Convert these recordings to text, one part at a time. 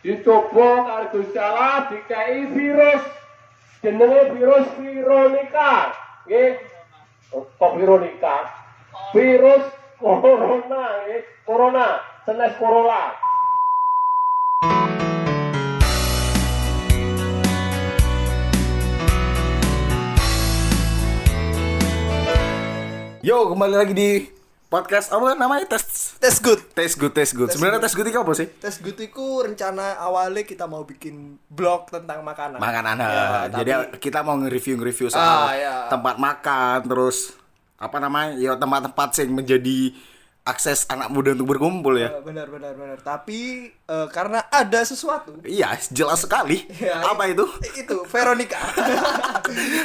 dicoba karo Gusti Allah dikai virus. Jenenge virus Veronica. Nggih. Kok Veronica? Virus corona nggih. Corona senes corona. Yo, kembali lagi di podcast apa namanya? Tes Tes good. Tes good, tes good. Sebenarnya tes good itu apa sih? Tes good itu rencana awalnya kita mau bikin blog tentang makanan. Makanan. Ya. Jadi tapi- kita mau nge-review-nge-review soal Ah, ya. tempat makan, terus apa namanya? Ya tempat-tempat yang menjadi akses anak muda untuk berkumpul ya. Eh, benar benar benar. Tapi eh, karena ada sesuatu. Iya, jelas sekali. Ya, apa itu? Itu Veronica.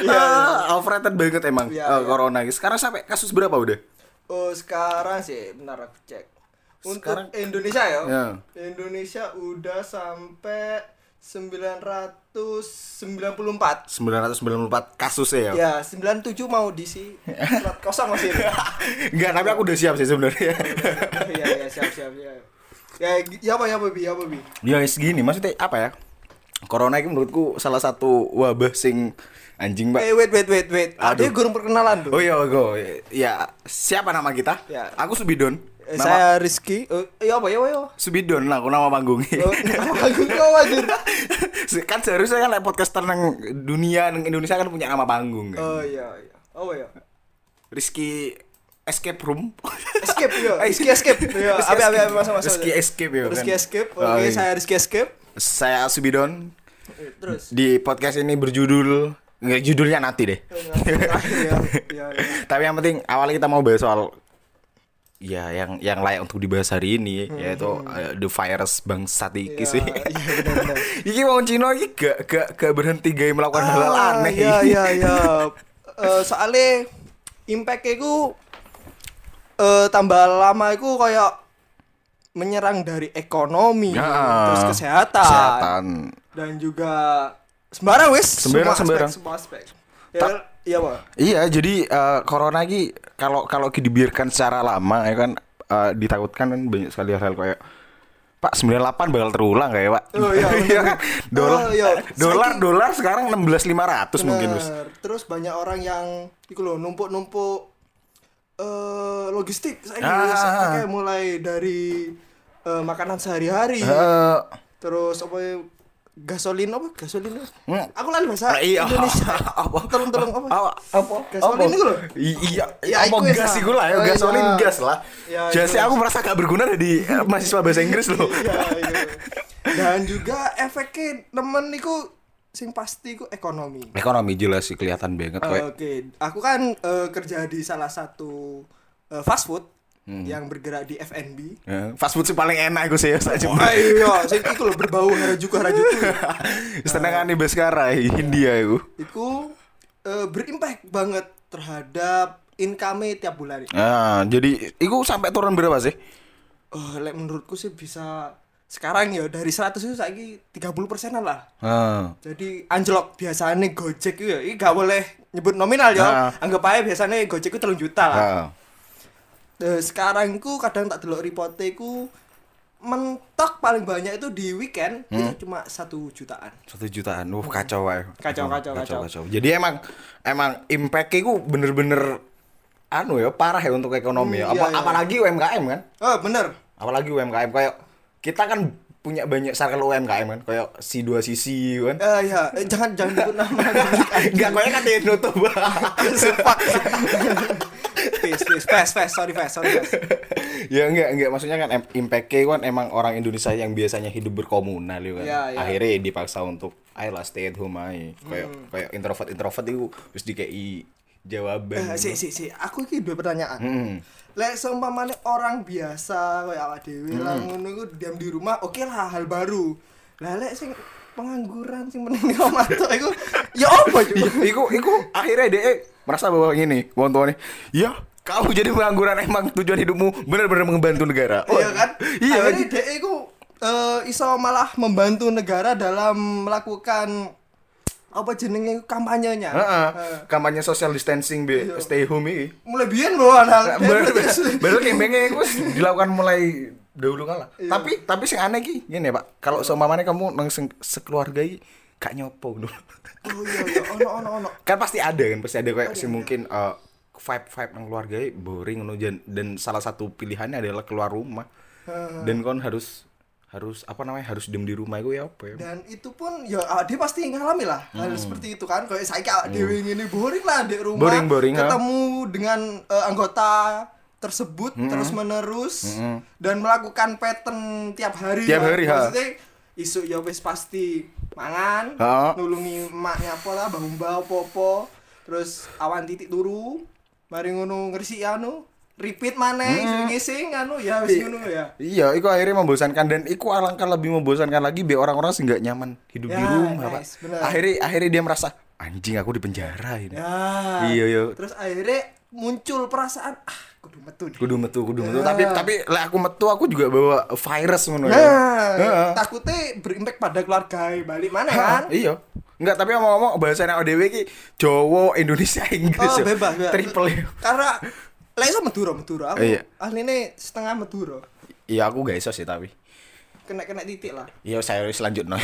Ah, overrated banget emang Iya, eh, iya. corona. Sekarang sampai kasus berapa udah? oh, sekarang sih bentar aku cek. Untuk Sekarang- Indonesia ya. Ya. Indonesia udah sampai 994. 994 kasusnya ya. Ya, 97 mau diisi surat kosong masih. Enggak, tapi aku udah siap sih sebenarnya. Iya, iya, siap siap ya. Ya, ya apa ya apa bi, ya apa bi? ya segini maksudnya apa ya? Corona itu menurutku salah satu wabah sing anjing, Mbak. Eh wait wait wait wait. Aduh. Ada gurung perkenalan tuh. Oh iya, go. Ya, siapa nama kita? Ya. Aku Subidon. Eh, Nama saya Rizky. Oh, iya apa ya ya? Subidon lah, aku nama panggungnya. Oh, aku kau anjir. kan seharusnya kan like podcaster nang dunia nang Indonesia kan punya nama panggung kan. Oh iya iya. Oh iya. Rizky Escape Room. Escape ya. Eh, Rizky Escape. Apa Escape. masuk masuk. Rizky Escape ya. Rizky kan? Escape. Oh, Oke, iya. saya Rizky Escape. Saya Subidon. Terus. Di podcast ini berjudul Nggak, judulnya nanti deh. Ya. Ya, ya. Tapi yang penting awalnya kita mau bahas soal ya yang yang layak untuk dibahas hari ini yaitu uh, the virus bangsat iki Iya, sih. iya, benar-benar. iki mau Cino iki gak gak gak berhenti gaya melakukan hal-hal Ah, aneh. Iya iya iya. Eh, soalnya impact ku eh tambah lama iku kayak menyerang dari ekonomi, Ya. terus kesehatan, Kesehatan. dan juga sembarang wis Sembarang, semua sembarang. aspek, semua aspek. Ya, Ta- iya pak Iya, jadi uh, corona ini kalau kalau dibiarkan secara lama ya kan uh, ditakutkan kan banyak sekali hal-hal kayak Pak 98 bakal terulang kayak Pak. Oh, iya. Iya kan? Dolar Oh, iya. dolar dolar sekarang 16.500 mungkin terus banyak orang yang iku loh numpuk numpuk eh logistik saya Ah. kayak mulai dari eh, makanan sehari-hari Eh, terus apa ya, gasolin apa gasolin? Hmm. aku lali bahasa iya. Indonesia apa? tolong tolong apa Apa? Apa? Gasolin itu loh. Iya, Ya, apa ya, gas iku lah ya, Oh, gasolin iya. gas lah. Ya, Jadi aku merasa gak berguna di eh, mahasiswa bahasa Inggris loh. Iya, iya. dan juga efeknya temen niku sing pasti ku ekonomi Ekonomi jelas sih kelihatan banget kayak. Oke, aku kan eh, kerja di salah satu eh, fast food Hmm. yang bergerak di F&B. Ya, fast food sih paling enak aku sih ya. Oh iya, sing iku lho berbau harajuku harajuku. Senengan nih Baskara India itu. Iku eh, berimpact banget terhadap income tiap bulan. Nah, jadi itu sampai turun berapa sih? Oh, lek menurutku sih bisa sekarang ya dari 100 itu saiki 30 persenan lah. Ah. Jadi anjlok biasanya Gojek itu ya, ini gak boleh nyebut nominal Ah. ya. Anggap aja biasanya Gojek itu 3 juta lah. Ah. Eh, sekarang ku kadang tak delok reporte ku mentok paling banyak itu di weekend Hmm? itu cuma satu jutaan. Satu jutaan, uh kacau wae. Kacau, kacau, kacau. Jadi emang emang impact itu bener-bener anu ya parah ya untuk ekonomi ya. Hmm, Apa, iya, iya. Apalagi UMKM kan? Oh bener. Apalagi UMKM kayak kita kan punya banyak circle UMKM kan kayak si dua sisi kan. Eh ya, jangan jangan sebut nama. Enggak kayak katanya nutup. Sumpah. Please, please, fast, fast, sorry fast, sorry fast. ya enggak enggak maksudnya kan impact kan emang orang Indonesia yang biasanya hidup berkomunal ya kan. Iya, iya. Akhirnya dipaksa untuk ayolah stay at home aja. Kayak Hmm. kayak introvert introvert itu terus dikei jawaban. Eh, si, si, si, aku iki dua pertanyaan. Hmm. Lek seumpamane orang biasa kayak awak dhewe Hmm. lah ngono iku diam di rumah, oke lah hal baru. Lah lek sing pengangguran sing meneng omah iku ya apa Iya, juga? iku iku akhirnya dia merasa bahwa gini, wong tuane. Ya, kamu jadi pengangguran emang tujuan hidupmu benar-benar membantu negara. Oh, iya kan? Iya. Akhirnya dhek iku eh, iso malah membantu negara dalam melakukan apa jenenge kampanyenya. Heeh. Eh, Kampanye social distancing be Iya. stay home iki. mulai biyen lho hal Baru kembengnya itu dilakukan mulai dahulu kala. Tapi tapi sing aneh ki gini Pak. Kalau seumpamanya kamu nang sekeluarga iki gak nyopo dulu. Oh iya iya ono ono ono. kan pasti ada kan pasti ada kayak sih mungkin eh, vibe vibe nang keluarga boring ngono dan, dan salah satu pilihannya adalah keluar rumah. Dan kon harus harus apa namanya harus diem di rumah itu ya apa ya? Dan itu pun ya ah, dia pasti ngalami lah hal Hmm. seperti itu kan. Kayak saya kayak dewe ini boring lah di rumah. Boring, boring, ah. ketemu dengan eh, anggota tersebut Hmm. terus menerus dan melakukan pattern tiap hari. Tiap hari, ha. Maksudnya isu ya wis pasti mangan, Ha. nulungi emaknya apa lah, mbah mbah apa-apa. Terus awan titik turu, mari ngono ngersi anu, repeat maneh, Hmm. ngising anu ya wis ngono ya. Iya, itu akhirnya membosankan dan itu alangkah lebih membosankan lagi biar orang-orang sih nggak nyaman hidup di Ya, rumah, Pak. nice, bener. Akhirnya akhirnya dia merasa anjing aku di penjara ini. Ya. Iya, iya. Terus akhirnya muncul perasaan ah kudu metu nih. Kudu metu, kudu metu. Ya. Tapi tapi lah aku metu aku juga bawa virus ngono ya. Nah, Heeh. takutnya berimpact pada keluarga balik mana kan? Iya. Enggak, tapi ngomong-ngomong bahasanya ODW ki Jawa, Indonesia, Inggris Oh, bebas, bebas. Triple. Karena lah iso Madura, Madura. Aku Iya. ahline setengah Madura. Iya, aku gak iso sih tapi. Kena-kena titik lah. Iya, saya selanjutnya.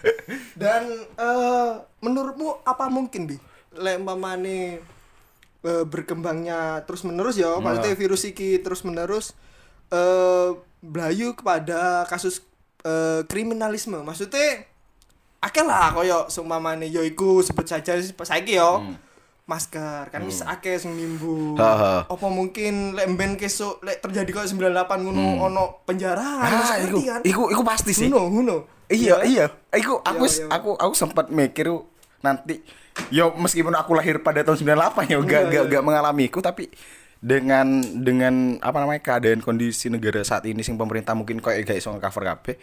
Dan eh menurutmu apa mungkin bi? Lek umpamane eh, berkembangnya terus menerus ya, maksudnya virus iki terus menerus eh belayu kepada kasus eh, kriminalisme. Maksudnya akeh lah koyo seumpamane ya iku sebut saja saiki yo. Masker kan wis akeh sing nimbu. Apa mungkin lek mben kesuk lek terjadi koyo 98 ngono ono penjara ah, iku, iku, iku pasti sih. Huno, huno. Iya, iya. Iku aku Iya, iya. aku aku sempat mikir nanti yo meskipun aku lahir pada tahun 98 ya gak Iya, gak iya. gak mengalami iku tapi dengan dengan apa namanya keadaan kondisi negara saat ini sing pemerintah mungkin kayak gak iso cover kabeh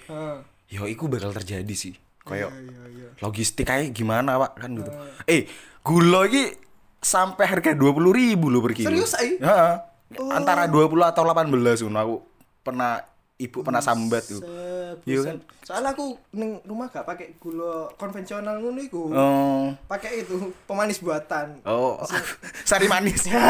yo iku bakal terjadi sih kayak Iya, iya, iya. logistik kayak gimana pak kan gitu eh gula iki sampai harga dua puluh ribu loh per kilo Serius, ai? Heeh. Oh. antara 20 atau 18 ngono aku pernah ibu pernah sambat tuh Iya kan? Soalnya aku ning rumah gak pakai gula konvensional ngono iku. oh Pakai itu pemanis buatan. oh sari manis Ya,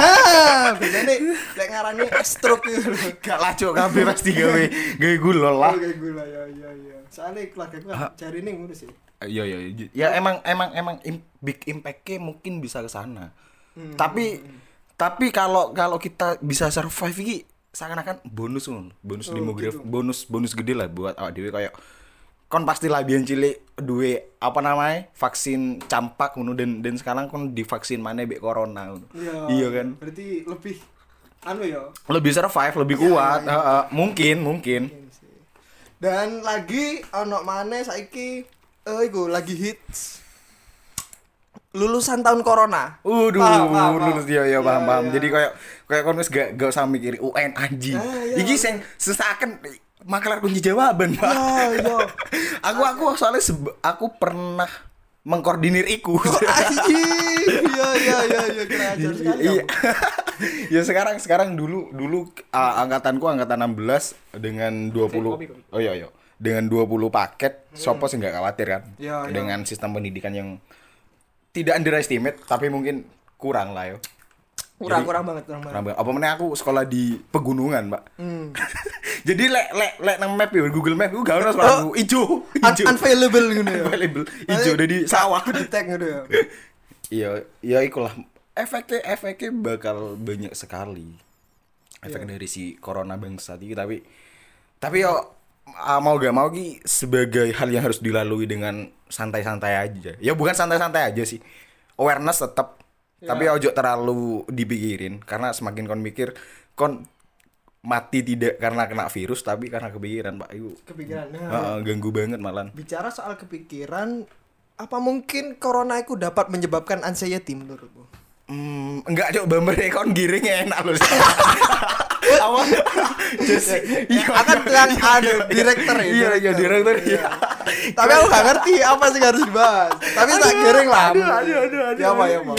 biasanya lek ngarani stroke gitu. gak lacuk kabeh pasti gawe gawe gula lah Oke gula ya ya ya. Soalnya keluarga cari nih ngono sih. Iya iya iya. ya emang emang emang im- big impact-nya mungkin bisa ke sana. Tapi tapi kalau kalau kita bisa survive iki seakan-akan bonus ngono. bonus Oh, demografi gitu. bonus bonus gede lah buat awak dhewe kayak kon pasti lah biyen cilik duwe apa namanya vaksin campak ngono dan dan sekarang kon divaksin mana bek corona ngono. Iya. Iya kan. Berarti lebih anu ya. Lebih survive, lebih Iya, kuat. iya, iya. Heeh, mungkin mungkin. Dan lagi ono maneh saiki eh iku lagi hits lulusan tahun corona. Waduh, Paham, paham, paham. lulus dia ya paham Iya, paham. iya. Jadi kayak kayak kon wis gak gak usah mikir UN anjing. Ah, iya. Iki sing sesaken makalah kunci jawaban, Pak. Iya, iya. aku aku soalnya aku pernah mengkoordinir iku. Anjing. Iya iya iya iya ajar sekali. Iya. ya. ya sekarang sekarang dulu dulu uh, angkatanku angkatan 16 dengan 20 kopi, kopi. Oh iya iya. Dengan 20 paket, sopo sih nggak khawatir kan? Hmm. Iya, iya. dengan sistem pendidikan yang tidak underestimate tapi mungkin kurang lah yo. Kurang Jadi- kurang banget kurang banget. Kurang banget. Apa meneh aku sekolah di pegunungan, Mbak. Hmm. Jadi lek lek lek nang map ya Google Map gak ono Oh. sekolahku ijo. Un- Ijo. unavailable gitu ya. Available. Ijo dari sawah. Detek gitu ya. Iya, iya ikulah. Efeknya efeknya bakal banyak sekali. Efek Iya. dari si corona bangsa ini tapi tapi yo ah, mau gak mau ki sebagai hal yang harus dilalui dengan santai-santai aja. Ya bukan santai-santai aja sih. Awareness tetap Iya. tapi ojo terlalu dipikirin karena semakin kon mikir kon mati tidak karena kena virus tapi karena kepikiran Pak itu Kepikiran. Nah, Heeh, ganggu banget malan. bicara soal kepikiran apa mungkin corona itu dapat menyebabkan anxiety menurutmu? Hmm, enggak cok bumper kon giring enak loh. Apa? Just iya akan bilang ada direktur ya, Iya iya direktur iya. Tapi aku gak ngerti apa sih yang harus dibahas. Tapi tak giring lah. Aduh aduh aduh aduh. Ya apa ya apa?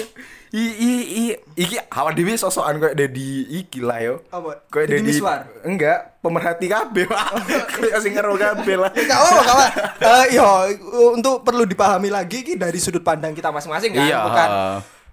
I i i iki awak dhewe sosokan kayak Dedi iki lah yo. Apa? Kayak Deddy Dedi? Enggak, pemerhati kabeh. Pak. Kayak sing ngero kabeh lah. Gak apa kawan. Eh yo untuk perlu dipahami lagi ki dari sudut pandang kita masing-masing kan, Iya. bukan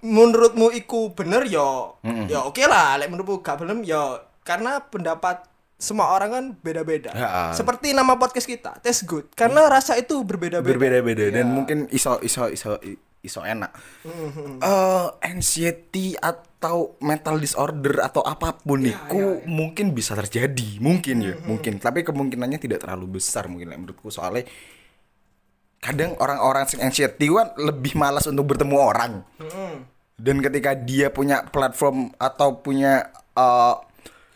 menurutmu iku bener yo. Ya oke lah, lek menurutmu gak bener yo karena pendapat semua orang kan beda-beda. Ha. Seperti nama podcast kita, Taste Good. Karena rasa itu berbeda-beda. berbeda-beda dan Iya. mungkin iso iso iso iso enak. Mhm. Eh anxiety atau mental disorder atau apa pun Iya, itu mungkin bisa terjadi, mungkin ya, Mhm. mungkin. Tapi kemungkinannya tidak terlalu besar mungkin menurutku soalnya kadang orang-orang sing anxiety kan lebih malas untuk bertemu orang. Dan ketika dia punya platform atau punya eh,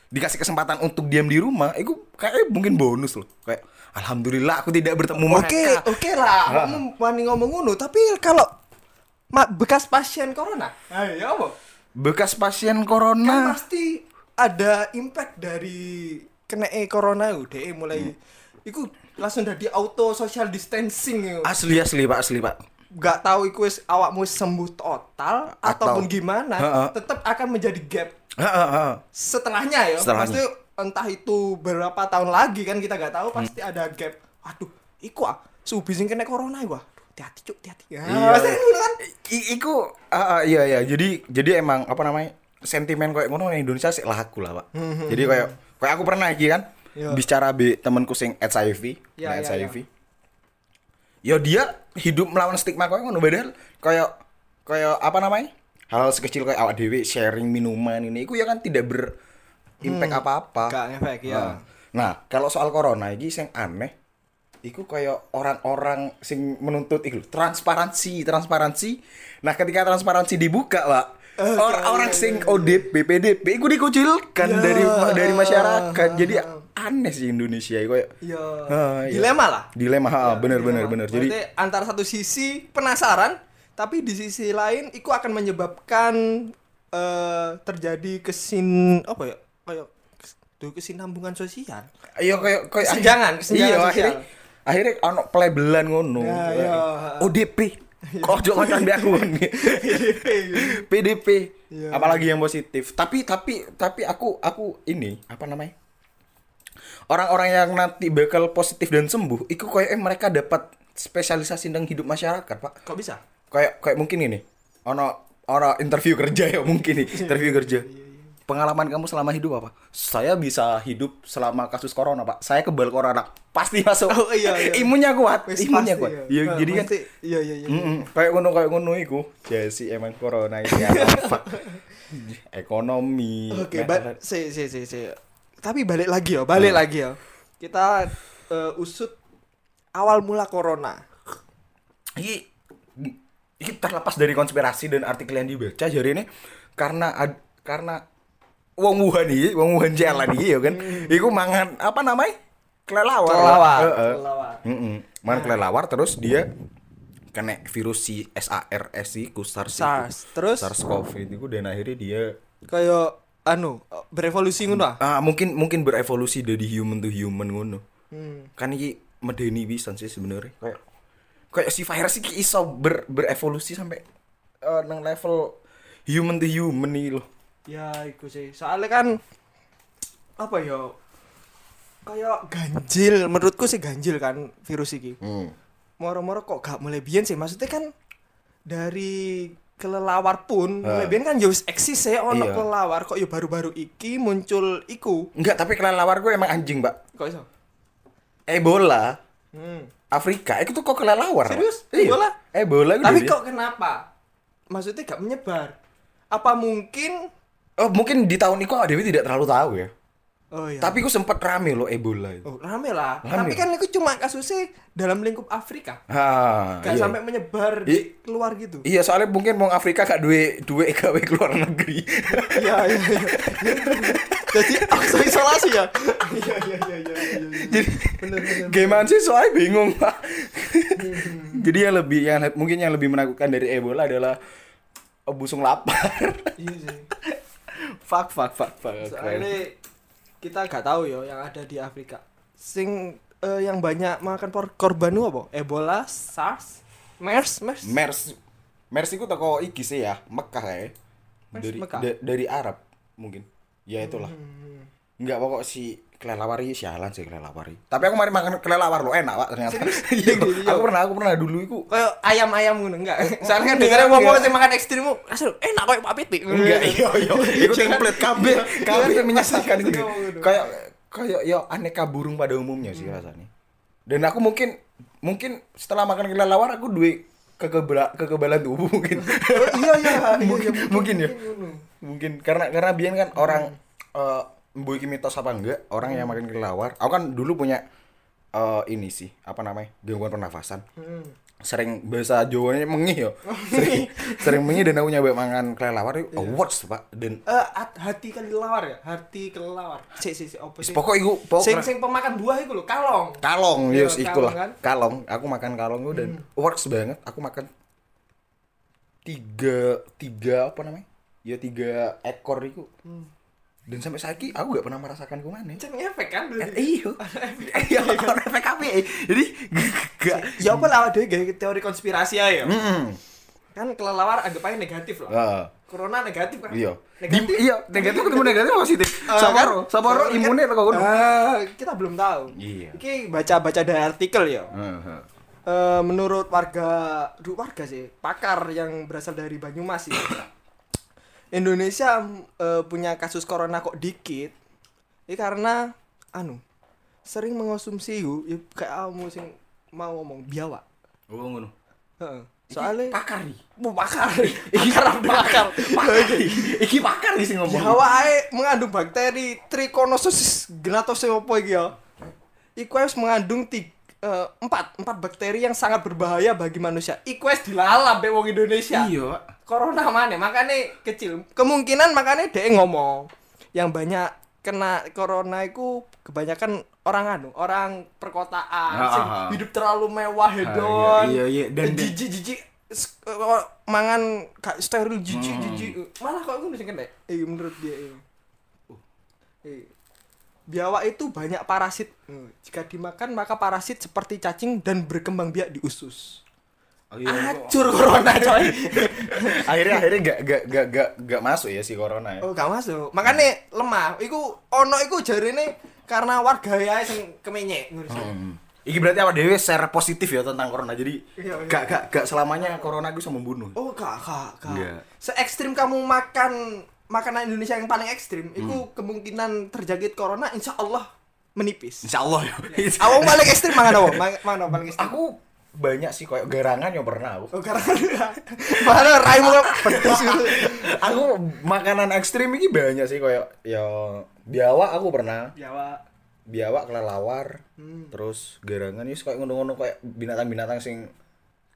dikasih kesempatan untuk diam di rumah, itu kayak mungkin bonus loh. Kayak alhamdulillah aku tidak bertemu Oke, mereka. oke lah. Kamu wani ngomong ngono, tapi kalau ma- bekas pasien corona, ayo apa? Bekas pasien Kan corona. pasti ada impact dari kena e corona itu, deh mulai iku langsung dari auto social distancing itu. Asli asli Pak, asli Pak. Gak tahu iku wis awakmu sembuh total Atau- ataupun gimana, tetap akan menjadi gap Heeh, heeh. setelahnya ya. Pasti entah itu berapa tahun lagi kan kita gak tahu Hmm. pasti ada gap. Waduh, iku ah, subi sing kena corona iku. ah. Aduh, hati-hati cuk, hati-hati. Ya, Iya. kan. I- iku ah, ah, iya iya. Jadi jadi emang apa namanya? sentimen kayak ngono Indonesia sih laku lah, Pak. Jadi kayak kayak aku pernah iki kan Iya. bicara be temanku sing HIV, Iya, nah, iya, HIV. Ya dia hidup melawan stigma kayak ngono padahal kayak kayak apa namanya? Hal sekecil kayak awak dewe sharing minuman ini iku ya kan tidak ber impact apa-apa. Gak efek ya. Nah, Nah, kalau soal corona iki sing aneh iku kayak orang-orang sing menuntut iku transparansi, transparansi. Nah, ketika transparansi dibuka, Pak, orang-orang iya, sing ODP, PDP iku dikucilkan Ya. dari dari masyarakat. Jadi aneh sih Indonesia iku kayak Ya, iya. dilema lah. dilema, ha, bener bener Dilema. bener. Jadi Berarti antara satu sisi penasaran, tapi di sisi lain itu akan menyebabkan eh, terjadi kesin apa ya? Kayak tuh kesinambungan sosial. Iya kayak kayak Kesenjangan, kesenjangan Iya, sosial. akhirnya akhirnya ono pelebelan ngono. Ya, iya. ODP. Kok ojo ngomong mbek aku. PDP. Iya. Apalagi yang positif. Tapi tapi tapi aku aku ini apa namanya? Orang-orang yang nanti bakal positif dan sembuh, itu kayak eh, mereka dapat spesialisasi tentang hidup masyarakat, Pak. Kok bisa? Kayak kayak mungkin ini. Ono ono interview kerja ya mungkin nih, interview kerja. Pengalaman kamu selama hidup apa? Saya bisa hidup selama kasus corona, Pak. Saya kebal corona. Pasti masuk. Oh, iya, iya. Imunnya kuat, Wis imunnya pasti kuat. ya. Iya, Nah, jadi kan iya iya iya. Mm-mm. kayak ngono kayak ngono iku. Emang corona ini apa? Ekonomi. Oke, ba- si si si si. Tapi balik lagi ya, balik Hmm. lagi ya. Kita eh, usut awal mula corona. Iki iki terlepas dari konspirasi dan artikel yang dibaca jadi ini karena ad- karena wong Wuhan iki, wong Wuhan jalan iki ya kan. Iku mangan apa namanya? Kelelawar. Kelelawar. Heeh. Kelelawar. Heeh. Mangan kelelawar terus dia kena virus si SARS iku SARS. SARS. Terus SARS-CoV itu dan akhirnya dia kayak anu berevolusi ngono ah. ah mungkin mungkin berevolusi dari human to human ngono. Hmm. Kan iki medeni pisan sih sebenarnya. Kayak kayak si virus iki iso ber, berevolusi sampai eh, nang level human to human nih loh. Ya, iku sih. Soalnya kan apa ya? Kayak ganjil, menurutku sih ganjil kan virus iki. Hmm. Moro-moro kok gak mulai biyen sih. Maksudnya kan dari kelelawar pun Ah. mulai biyen kan ya wis eksis ya ono Iya. kelelawar kok ya baru-baru iki muncul iku. Enggak, tapi kelelawar gue emang anjing, Mbak. Kok iso? Ebola Hmm. Afrika itu kok kelelawar. Serius? Iya. Ebola? Ebola Tapi kok kenapa? Maksudnya gak menyebar? Apa mungkin Oh, mungkin di tahun itu Dewi tidak terlalu tahu ya. Oh iya. Tapi gue sempet rame loh Ebola itu. Oh, rame lah. Rame. Tapi kan itu cuma kasusnya dalam lingkup Afrika. Ha, Gak iya. sampai menyebar I- di keluar gitu. Iya, soalnya mungkin mau Afrika gak duwe duwe gawe keluar negeri. Iya, iya, iya. Jadi auto isolasi ya? Iya, iya, iya, iya, iya. Jadi Bener, bener. gimana sih soalnya bingung pak. Jadi yang lebih yang mungkin yang lebih menakutkan dari Ebola adalah busung lapar. Iya sih. fuck fuck fuck fuck. Soalnya kita gak tahu ya yang ada di Afrika. Sing eh, yang banyak makan por- korban itu apa? Ebola, SARS, MERS, MERS. Mers Mers itu toko iki sih ya, Mekah ya. Dari Mekah? da- dari Arab mungkin. Ya itulah. Hmm. Enggak pokok si kelelawar ini sialan sih kelelawar ini. Tapi aku mari makan kelelawar lo enak pak ternyata. Iya, Iya. aku pernah aku pernah dulu itu Kayak ayam-ayam ngono enggak? Soalnya kan dengarnya ngomong enggak. sing makan ekstrim asal enak kayak Pak Piti. Enggak, iya iya. Itu template Iya, pasti gitu. ngomong gitu. Kayak kayak ya aneka burung pada umumnya sih rasanya. Dan aku mungkin mungkin setelah makan kelelawar aku duwe kekebala, kekebalan tubuh mungkin. iya iya iya, mungkin, iya, mungkin ya. Mungkin karena karena biyen kan orang eh mbok iki mitos apa enggak orang yang makan kelelawar. Aku kan dulu punya eh ini sih, apa namanya? gangguan pernafasan. Hmm. Sering bahasa Jawanya mengih yo. Sering, sering mengih dan aku nyoba makan kelelawar itu awards, Pak. Dan Eh, at- hati kelelawar ya hati kelelawar si si si apa sih pokok iku pokok sing sing pemakan buah itu loh kalong kalong Iya, yes iku kalong lah kan? Hmm. kalong aku makan kalong itu dan works banget aku makan tiga tiga apa namanya ya tiga ekor itu Hmm. Dan sampai saiki aku gak pernah merasakan kuman Ceng efek kan Eh, iya. iya kalau efek apa ya? Jadi gak ya apa lah ada gaya teori konspirasi aja ya? Mm-mm. kan kelelawar anggap aja negatif lah. Ah, corona negatif kan? Iya. Negatif? Iya negatif ketemu negatif positif? Eh, sabaro kan? sabaro Kan- imunnya apa kono Ah, kita belum tahu. Iya. ini baca baca dari artikel ya. Heeh. Eh, menurut warga du warga sih pakar yang berasal dari Banyumas sih Indonesia eh, punya kasus corona kok dikit ini karena anu sering mengonsumsi yuk ya, kayak kamu sing mau ngomong biawak. Oh ngono. Heeh. soalnya pakar nih mau pakar. Pakar pakar. iki pakar nih sih ngomong. Biawak ae mengandung bakteri Trichonosis gnatosis apa iki ya? Iku harus mengandung ti- eh, empat empat bakteri yang sangat berbahaya bagi manusia. Wis dilalap be wong Indonesia. Iya. Corona mana makanya kecil. Kemungkinan makanya dia ngomong. Yang banyak kena corona itu kebanyakan orang anu orang perkotaan Ah, sing ah, ah. hidup terlalu mewah hedon iya, iya. Dan- dan- jijik jijik. S- eh, mangan gak steril jijik jijik. Malah kok ngono sing kena? Eh menurut dia ini eh, biawak itu banyak parasit Eh, jika dimakan maka parasit seperti cacing dan berkembang biak di usus Oh, iya, kok. Acur corona coy. akhirnya akhirnya gak gak gak gak gak masuk ya si corona ya Oh, gak masuk. Makanya lemah. Iku ono iku jarine karena warga ya sing ngono sih. Hmm. Iki berarti apa dewe share positif ya tentang corona. Jadi Iya, iya. gak gak gak selamanya corona itu bisa membunuh. Oh, gak, gak, gak. Enggak. Se ekstrim kamu makan makanan Indonesia yang paling ekstrim, iku kemungkinan terjangkit corona insya Allah menipis. Insya Allah ya. Awang paling ekstrim mangan apa? Ma- Mangan apa paling ekstrim? aku banyak sih kayak garangan yang pernah aku. Oh, karena mana raimu pedes gitu. aku makanan ekstrim ini banyak sih kayak ya biawak aku pernah. Jawa. Biawak kelelawar. Hmm. Terus garangan ini kayak ngono-ngono kayak binatang-binatang sing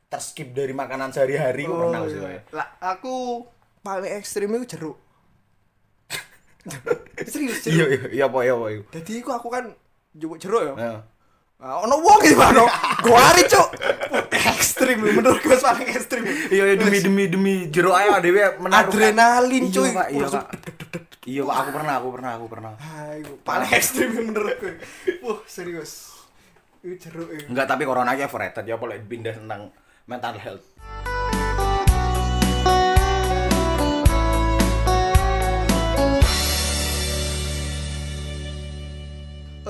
terskip dari makanan sehari-hari aku pernah sih kayak. Lah, aku paling ekstrim itu jeruk. Serius, Iya iya iya apa iya apa iya. Jadi aku aku kan jeruk jeruk ya. Nah. Nah, ono wong iki mano. Gua cuk. Ekstrim menurut gue paling ekstrim. Iya iya, demi demi demi jeruk ayo dhewe menaruh Adrenalin, Iya, cuy. Pak, iya Langsung pak iya pak aku pernah aku pernah aku pernah Ah, paling ekstrim menurut gue. Wah, serius. Itu jeruk enggak tapi corona aja overrated ya boleh pindah tentang mental health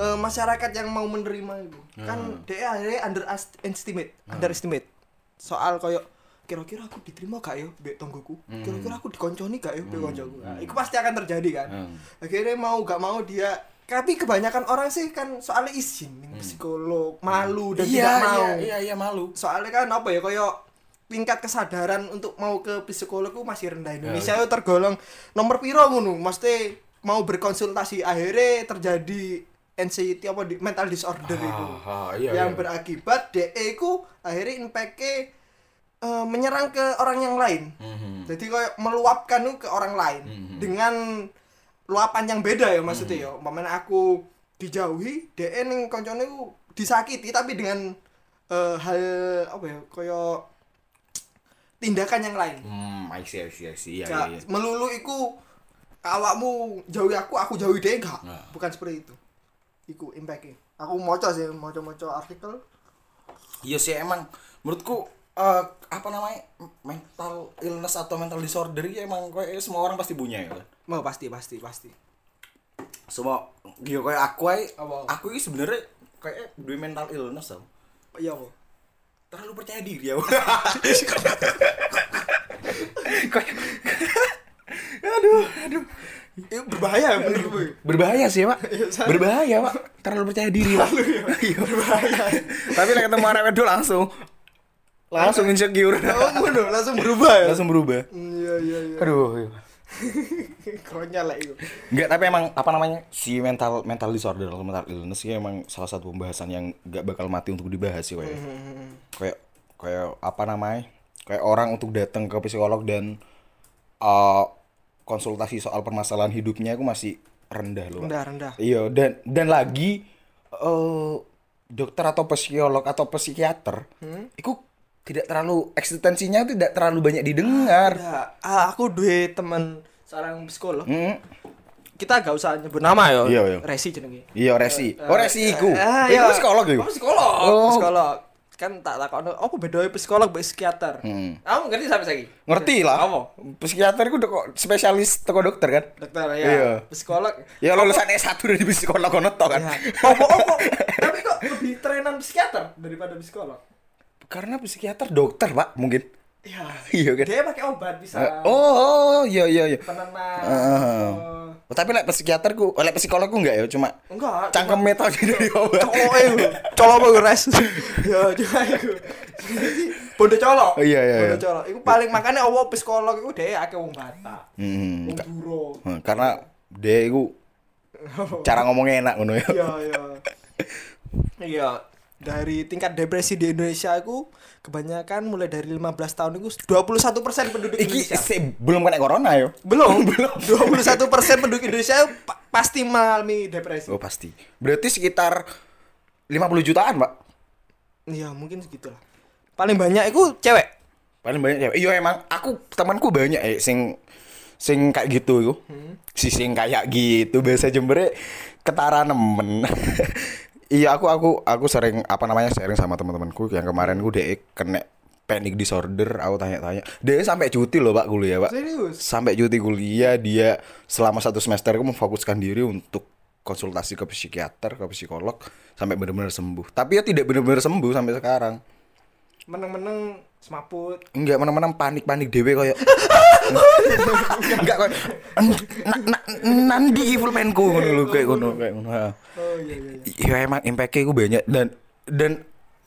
Eh, masyarakat yang mau menerima itu. Kan dia akhirnya underestimate, underestimate soal koyo kira-kira aku diterima gak ya mbek tonggoku? Kira-kira aku dikonconi gak ya mbek koncoku? Nah, itu pasti akan terjadi kan. Hmm. akhirnya mau gak mau dia tapi kebanyakan orang sih kan soalnya izin ning psikolog malu dan tidak mau. iya iya iya malu. Soalnya kan apa ya koyo tingkat kesadaran untuk mau ke psikolog itu masih rendah. Indonesia itu tergolong nomor piro ngono mesti mau berkonsultasi akhirnya terjadi anxiety apa di, mental disorder itu. ah, iya, yang iya. berakibat DE ku akhirnya impact menyerang ke orang yang lain. Mhm. jadi kayak meluapkan ke orang lain Mhm. dengan luapan yang beda ya maksudnya ya. Umpamanya aku dijauhi DE ning koncone ku disakiti tapi dengan eh, hal apa ya kayak tindakan yang lain. Hmm I see I see I see. Iya iya melulu iku awakmu jauhi aku aku jauhi dia enggak Nah. bukan seperti itu iku impactnya aku moco sih moco moco artikel. Iya sih emang menurutku eh, apa namanya mental illness atau mental disorder ini emang kayak semua orang pasti punya ya. Kan mau pasti pasti pasti. Semua dia kayak aku ay, aku ini sebenarnya kayak dua mental illness tau. Iya kok terlalu percaya diri ya kayak aduh aduh Itu berbahaya gue. berbahaya sih pak. Iya, berbahaya pak. Terlalu percaya diri pak. Iya. tapi lah ketemu anak wedok langsung langsung insecure. Oh, langsung berubah ya. langsung berubah. Iya, iya, iya. aduh Konyol lah itu. Enggak, tapi emang apa namanya si mental mental disorder atau mental illness sih emang salah satu pembahasan yang gak bakal mati untuk dibahas sih kayak kayak kayak apa namanya kayak orang untuk datang ke psikolog dan uh, konsultasi soal permasalahan hidupnya aku masih rendah loh. Rendah, rendah. iya dan dan lagi eh dokter atau psikolog atau psikiater itu tidak terlalu eksistensinya tidak terlalu banyak didengar Ya, ah, aku duwe teman seorang psikolog. Hmm. Kita gak usah nyebut nama ya. Iya, iya. Resi jenenge. iya resi oh resi iku Ah, Iku iya. psikolog iku Oh, psikolog. Oh. Psikolog. Kan tak takon apa bedanya psikolog mbek psikiater. Hmm. Kamu ngerti sampai saiki? ngerti lah Apa? psikiater udah kok spesialis toko dokter kan Dokter ya. Iya. Psikolog. ya lulusan S1 dari psikolog kono toh kan Ya. Apa apa? Tapi kok lebih trenan psikiater daripada psikolog? karena psikiater dokter pak mungkin Iya. iya kan Dia pakai obat bisa. oh, oh iya iya iya Penenang. Heeh. Oh. Oh, tapi lek psikiaterku oleh psikologku enggak ya cuma Enggak. cangkem metal dari obat Colok e lho. Colok gue res? Ya cuma iku. Bondo colok. Oh, iya, iya, Bondo iya. colok. Iku paling makane apa psikolog iku dhewe akeh wong Batak. Hmm, Wong Duro. Hmm, karena dia itu cara ngomongnya enak ngono ya Iya, iya. Iya, dari tingkat depresi di Indonesia itu kebanyakan mulai dari 15 tahun itu 21% penduduk iki Indonesia. se- belum kena corona yo Belum, belum. 21% penduduk Indonesia pa- pasti mengalami depresi. oh pasti berarti sekitar 50 jutaan pak Iya, mungkin segitulah. Paling banyak itu cewek. paling banyak cewek iya emang aku temanku banyak eh sing sing kayak gitu yo si sing kayak gitu bahasa Jember ketara nemen iya aku aku aku sering apa namanya sharing sama teman-temanku yang kemarin gue deh kena panic disorder aku tanya-tanya dia sampai cuti loh pak kuliah pak Serius? sampai cuti kuliah dia selama satu semester aku memfokuskan diri untuk konsultasi ke psikiater ke psikolog sampai benar-benar sembuh tapi ya tidak benar-benar sembuh sampai sekarang Meneng-meneng semaput. Enggak mana-mana panik-panik dewe koyo. Enggak koyo "Na- na- nandi full penku ngono lho kayak ngono kayak ngono. Oh iya iya. iya. Ya emang impact-nya ku banyak dan dan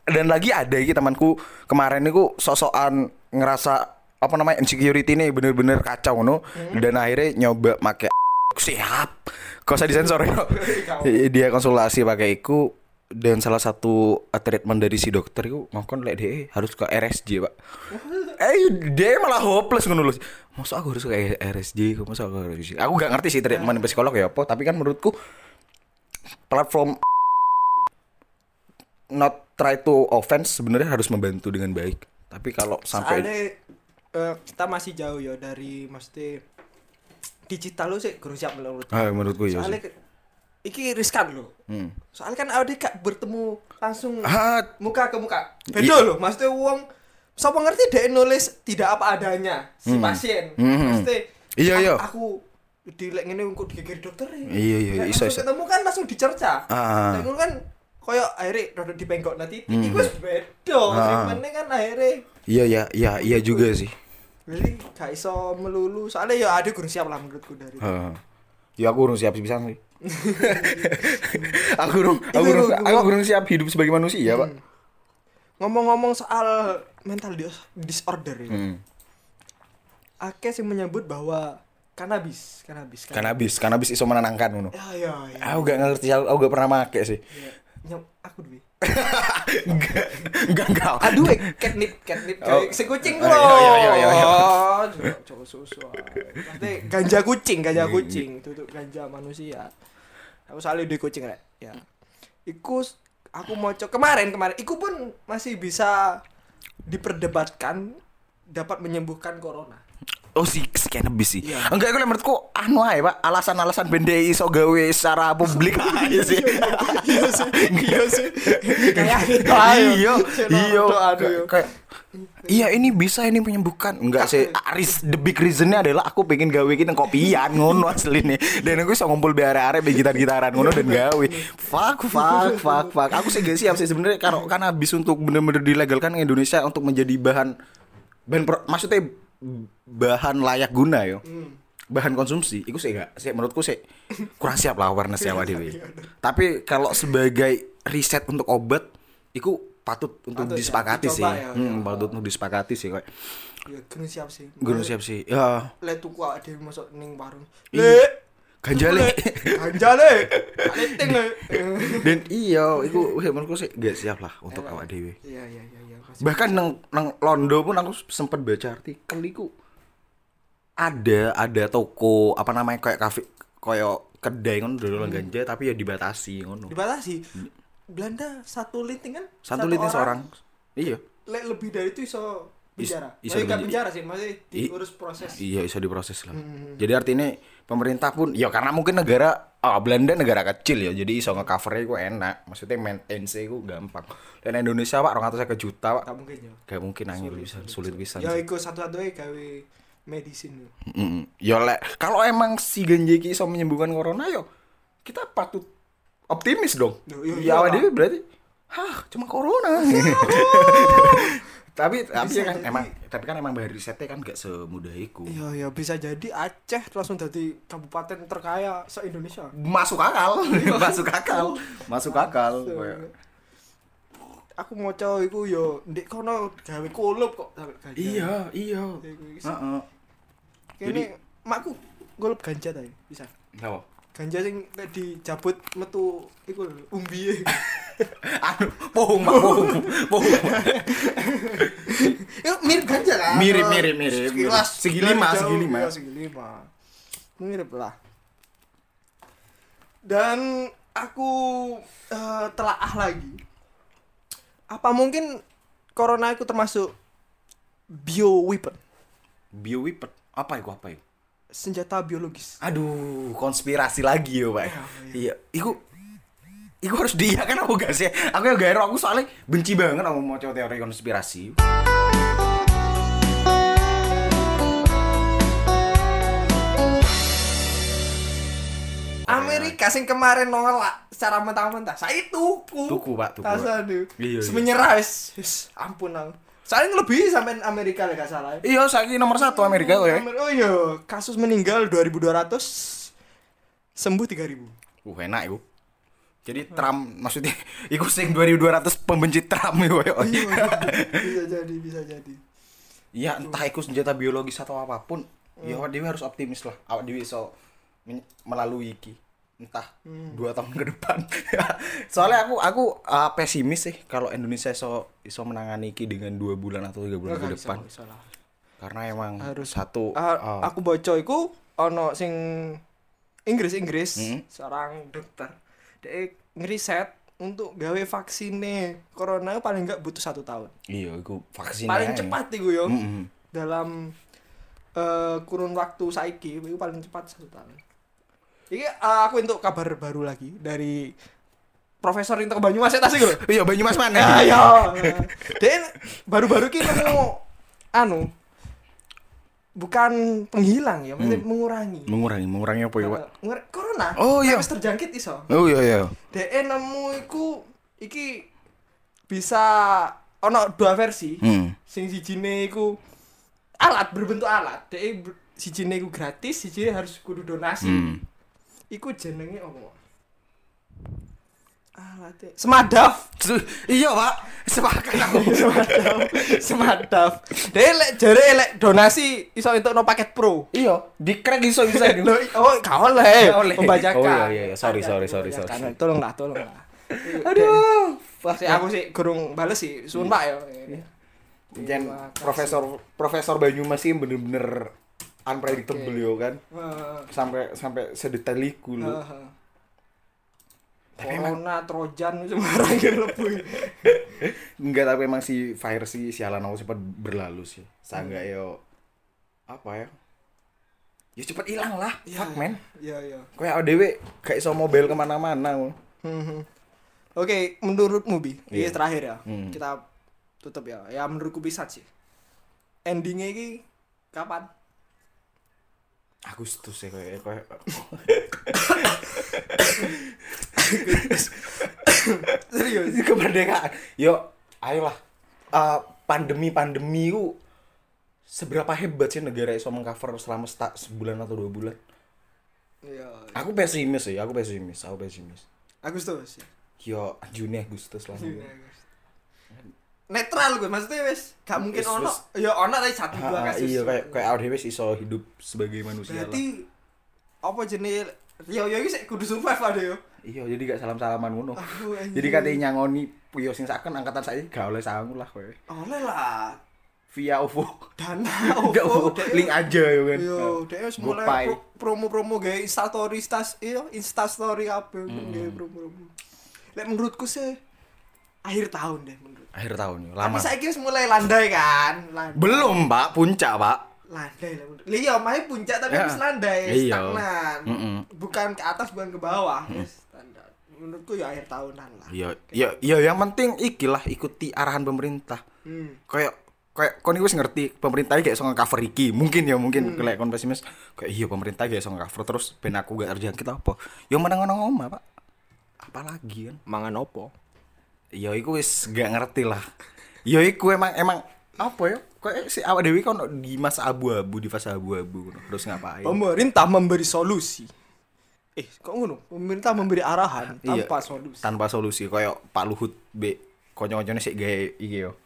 dan lagi ada iki temanku kemarin niku sosokan ngerasa apa namanya insecurity nih bener-bener kacau ngono dan akhirnya nyoba make siap kok usah disensor ya dia konsultasi pakai iku dan salah satu uh, treatment dari si dokter itu ngomong lek dia harus ke RSJ pak. Eh dia malah hopeless ngono lho. Masa aku harus ke RSJ masa aku harus RSJ aku gak ngerti sih treatment psikolog ya apa tapi kan menurutku platform not try to offense sebenarnya harus membantu dengan baik. Tapi kalau sampai Soalnya eh, kita masih jauh ya dari mesti digital lu sih kurang siap menurut. ah, menurutku ya Soalnya sih. Iki riskan loh. Hmm. Soalnya kan awake gak bertemu langsung Ah, muka ke muka. Beda loh, maksudnya uang Siapa ngerti dia nulis tidak apa adanya si pasien. Hmm. Maksudnya Iya, "Ah, iya. Aku di lek ngene kok digigir dokter ya. Iya, iya, Lek iso, iso. ketemu kan langsung dicerca. Ah. Lek ngono kan koyo akhirnya rada dipenggok nanti titik iku wis beda. Sing Ah. penting kan akhirnya iya ya iya iya juga sih jadi gak iso melulu soalnya ya ada kurang siap lah menurutku dari Heeh. Ya aku urung siap bisa sih. aku urung aku gua- aku urung siap hidup sebagai manusia, Pak. ngomong-ngomong soal mental dis- disorder ini Hmm. akeh sih menyebut bahwa kanabis kanabis Kanabis, kanabis iso menenangkan ngono. ya ya ya Aku gak ngerti, aku, gak pernah make sih. Ya, aku duwe Enggak, enggak, enggak. aduh eh, catnip catnip Oh. si kucing iya, iya, iya, iya. Oh, coba- coba susu nanti ganja kucing ganja kucing itu ganja manusia aku selalu di kucing rek ya iku aku mau coba kemarin kemarin iku pun masih bisa diperdebatkan dapat menyembuhkan corona Oh si, si cannabis sih. Iya. Enggak, aku menurutku anu ae, Pak. Alasan-alasan bende iso gawe secara publik aja sih. iya sih iya sih kayak gitu Iya, iya. Kayak- kayak Iya ini bisa ini menyembuhkan. Enggak sih Aris The big reasonnya adalah Aku pengen gawe kita kopian Ngono asli nih. Dan aku bisa ngumpul biar are gitar-gitaran Ngono dan gawe. Fuck fuck fuck fuck. Aku sih gak siap sih sebenarnya Karena karena habis untuk bener-bener dilegalkan di Indonesia Untuk menjadi bahan bahan pro- Maksudnya Bahan layak guna yo. Bahan konsumsi. Itu sih gak sih menurutku sih kurang siap lah awareness ya dhewe. Tapi kalau sebagai riset untuk obat itu patut untuk Patut ya, disepakati sih. dicoba ya, Hmm, ya. patut untuk disepakati sih kayak Ya gunung siap sih. gue siap sih. Ya, Le tuku awake dhewe masuk ning warung. Iya. Le ganja le. ganja le. Dan iya, itu menurutku sih gak siap lah untuk awak dhewe. Iya iya iya iya. bahkan nang nang Londo pun aku sempat baca artikel iku ada ada toko apa namanya kayak kafe kayak kedai ngono dodolan ganja tapi ya dibatasi ngono Dibatasi. Belanda satu linting kan? satu litin seorang iya Le lebih dari itu iso penjara. Is- iso Iso penjara. sih, masih diurus proses. iya bisa diproses lah jadi artinya pemerintah pun ya karena mungkin negara ah Belanda negara kecil ya jadi iso ngecovernya itu enak maksudnya maintenance itu gampang dan Indonesia pak orang saya ke juta pak Gak mungkin ya. gak mungkin angin bisa sulit bisa Ya iku satu-satunya gawe medisin. Mm, ya lek kalau emang si ganja iso menyembuhkan corona yo kita patut optimis dong. Iya, Ya iya, Pak. dhewe berarti hah cuma corona. tapi tapi kan emang tapi kan emang bahan risetnya kan gak semudah itu. Iya ya bisa jadi Aceh langsung jadi kabupaten terkaya se Indonesia. Masuk akal, masuk akal, masuk akal. Aku mau coba iku yo ndek kono gawe kulup kok ganja. Iya, iya. Heeh. Kene makku kulup ganja ta ya, bisa. Apa? Ganja sing nek dijabut metu iku umbi. Anu, pohon, Pak, pohon, pohon. Itu mirip ganja kan? Mirip, mirip, mirip. Sekilas Segi lima, segi lima. segi lima. Mirip lah. Dan aku eh, telaah lagi. Apa mungkin corona itu termasuk bio weapon, Bio weapon. Apa itu? Apa itu? Senjata biologis? Aduh, konspirasi lagi yo, Pak. Iya, iku Iku harus dia kan aku gak sih? Aku ya gak aku soalnya benci banget aku mau coba teori konspirasi. Amerika sing kemarin nolak secara mentah-mentah. Saya tuku. Tuku, Pak, tuku. Tasadu. Iya, iya. Semenyerah wis. Wis, ampun aku. Saya lebih sampai Amerika lah gak salah. Iya, saiki nomor satu Amerika kok ya. Oh iya, kasus meninggal 2200 sembuh 3000. Uh, enak iku. Jadi Trump maksudnya iku sing 2200 pembenci Trump iku ya. Iya, bisa jadi, bisa jadi. Iya, entah iku senjata biologis atau apa pun, ya awak harus optimis lah. Awak dewe iso melalui iki. Entah dua tahun ke depan. Soalnya aku aku uh, pesimis sih kalau Indonesia iso iso menangani iki dengan dua bulan atau tiga bulan ke Nggak depan. nggak lah. Karena emang Harus. satu Ah, uh, aku baca iku ono sing Inggris Inggris Hmm. seorang dokter dia ngeriset untuk gawe vaksinnya corona paling enggak butuh satu tahun iya iku vaksin paling cepat iku yo Mm-mm. dalam eh, kurun waktu saiki itu paling cepat satu tahun ini eh, aku untuk kabar baru lagi dari Profesor Rinto Banyumas ya tasik lho Iya, Banyumas mana? ayo dia baru-baru ini nemu anu bukan penghilang ya maksudnya mengurangi Mengurangi, mengurangi apa ya, Pak? Eh, corona Oh, iya. Wis terjangkit iso Oh iya iya. DE nemu iku iki bisa ono dua versi Hmm. sing sijine iku alat berbentuk alat DE ber- sijine iku gratis sijine harus kudu donasi Hmm. Iku jenenge apa alat semadaf iya, Pak. Sepakat aku. semadaf semadaf DE lek jare lek donasi iso entukno paket pro iya, di crack iso bisa gitu. Loh, oh, gak oleh. Membacakan. Oh, iya, iya. Sorry, Ada, sorry, sorry, membacakan. sorry. Tolong lah, tolong lah. Aduh. Sih, aku sih kurung bales sih, sumpah Pak ya. Jen Terima kasih. Profesor Profesor Banyumas sih bener-bener unpredictable yo kan. Wah, Sampai sampai sedetail iku lho. wah. Tapi emang Corona, Trojan sembarang lebih. enggak tapi emang si virus si sialan aku cepat berlalu sih. Sangga yo apa ya? Ya cepet hilang lah. Fuck man. Iya, iya. Kayak ODW gak iso mobile ke mana-mana. Oke, menurutmu Bi, ini Iya. terakhir ya. Hmm. Kita tutup ya. Ya menurutku bisa sih. Endingnya ini kapan? Agustus ya kayak kayak Serius? kemerdekaan. Yo, ayolah. Eh, pandemi pandemi ku seberapa hebat sih negara iso mengcover selama sta- sebulan atau dua bulan Iya. aku pesimis sih aku pesimis aku pesimis Agustus. ya. yo Juni Agustus lah Netral gue maksudnya wes gak mungkin Wis- ono. wis. Ya ono tapi satu dua kasus. iya kayak kayak awake dhewe iso hidup sebagai manusia lah Berarti apa jenis yo yo sik kudu survive ada yo. iya jadi gak salam salaman ngono jadi katanya nyangoni puyo sing saken angkatan saya gak oleh sangu lah kowe Oleh lah. via OVO Dana OVO, OVO, dek- link aja ya kan Yo, dia wis mulai Gopay. pro- promo-promo gawe instastory stas iya instastory apa gawe promo-promo. Lek menurutku sih akhir tahun deh menurut. akhir tahun ya, Tapi lama saya wis mulai landai kan, landai. belum pak puncak pak landai lah menurut. Iya, main puncak tapi Ya. wis landai, Iya. stagnan. Mm-mm. Bukan ke atas, bukan ke bawah, wis standar. Menurutku ya akhir tahunan lah. iya iya iya yang penting iki lah ikuti arahan pemerintah Hmm. kayak kayak kon wis ngerti pemerintah kayak iso cover iki mungkin ya mungkin kayak kon pesimis kayak iya pemerintah kayak iso cover terus ben aku gak terjangkit apa yo menang ngono oma pak apalagi kan Mangan opo? Ya iku wis gak ngerti lah ya iku emang emang apa ya kayak si awak dewi kan di masa abu-abu di fase abu-abu harus ngapain Pemerintah memberi solusi. Eh, kok ngono? Pemerintah memberi arahan Iya, tanpa solusi. tanpa solusi kayak Pak Luhut B konco-koncone sik gawe iki yo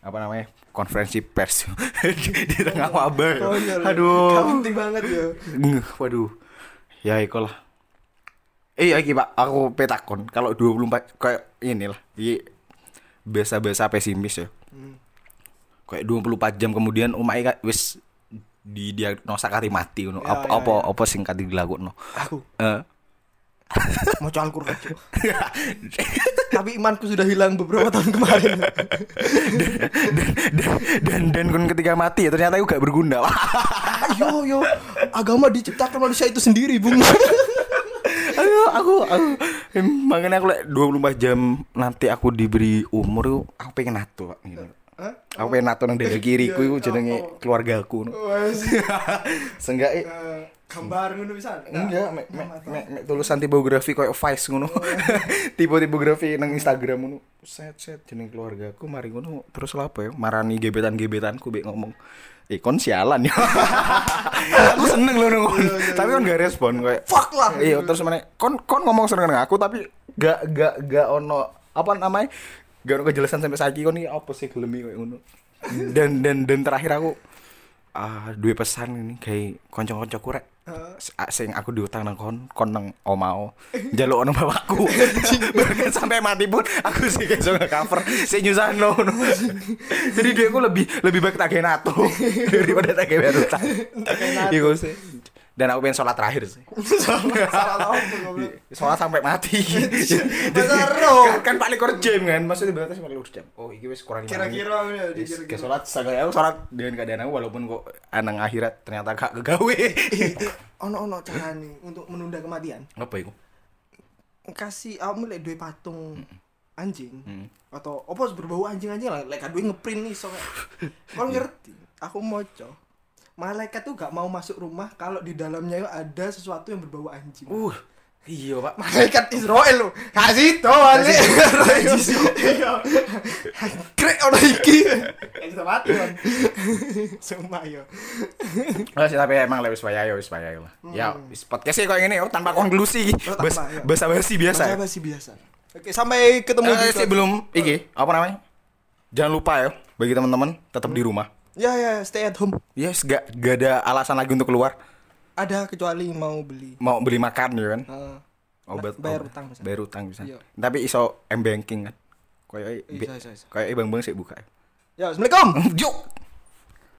apa namanya konferensi pers di, tengah wabah. Konyol. aduh penting banget ya. Waduh ya iku eh iki pak aku petakon kalau 24 kayak inilah iki biasa-biasa pesimis ya Hmm. kayak 24 jam kemudian umai wis di diagnosa kati mati ngono Ya, apa ya, apa ya. apa sing kati dilakukno Aku eh mau Al-Qur'an. Cuk. Tapi imanku sudah hilang beberapa tahun kemarin. dan dan dan kon ketika mati ya ternyata aku gak berguna Ayo yo, agama diciptakan manusia itu sendiri, Bung. aku aku makanya aku lek 24 jam nanti aku diberi umur yuk, aku pengen nato pak gitu. Hah? aku pengen nato nang dada kiriku iku jenenge keluarga aku. Wes. seenggak eh, Eh, Gambar ngono bisa. enggak mek mek mek mek tulisan tipografi koyo Vice ngono tipe tipografi nang Instagram ngono set set jeneng keluarga aku mari ngono terus apa ya marani gebetan gebetanku bek ngomong eh kon sialan ya. Aku seneng loh nongol tapi kan gak respon kayak Fuck lah. iya terus mana kon kon ngomong seneng dengan aku tapi gak gak gak ono apa namanya gak ono kejelasan sampai saiki kon ini apa sih gelemi kayak ngono. Dan dan dan terakhir aku ah dua pesan ini kayak konco-konco kurek. Sing aku diutang nang kon kon nang omao. Jaluk ono bapakku. Bahkan sampai mati pun aku sih kayak so cover sing nyusah no jadi dia aku lebih lebih baik tagih nato daripada tagih utang Iku sih dan aku pengen sholat terakhir sih goblok. sholat sampai mati roh. kan, kan paling jam kan maksudnya berarti paling core jam oh ini wis kurang menit. Kira-kira ya, ke sholat saya aku sholat dengan keadaan aku walaupun kok anang akhirat ternyata gak kegawe Ono ono cara nih untuk menunda kematian. apa itu Kasih kamu lek duwe patung anjing Hmm. atau apa berbau anjing-anjing lah lek duwe ngeprint nih so Kau ngerti? Aku moco. Malaikat tuh gak mau masuk rumah kalau di dalamnya ada sesuatu yang berbau anjing. uh iya pak Malaikat Israel lo. Kasih to ale. Iya. Krek ono iki. Bisa mati kan. Sumpah yo. Oh, sih, tapi emang lewis waya ya wis waya lah. Ya, wis podcastnya kayak gini oh tanpa konklusi. Oh, ya. basa basi biasa. Masa basi biasa. Oke, sampai ketemu Eh, di belum iki apa namanya? Jangan lupa ya bagi teman-teman tetap di rumah. Ya ya, stay at home. Yes, gak, gak ada alasan lagi untuk keluar. Ada kecuali mau beli. Mau beli makan ya kan? Eh, Obat bayar obat. utang misalnya. Bayar utang bisa. Iya. Tapi iso m banking kan. Kayak Bisa, bisa, bisa. kayak bang bang sih buka. ya, Assalamualaikum.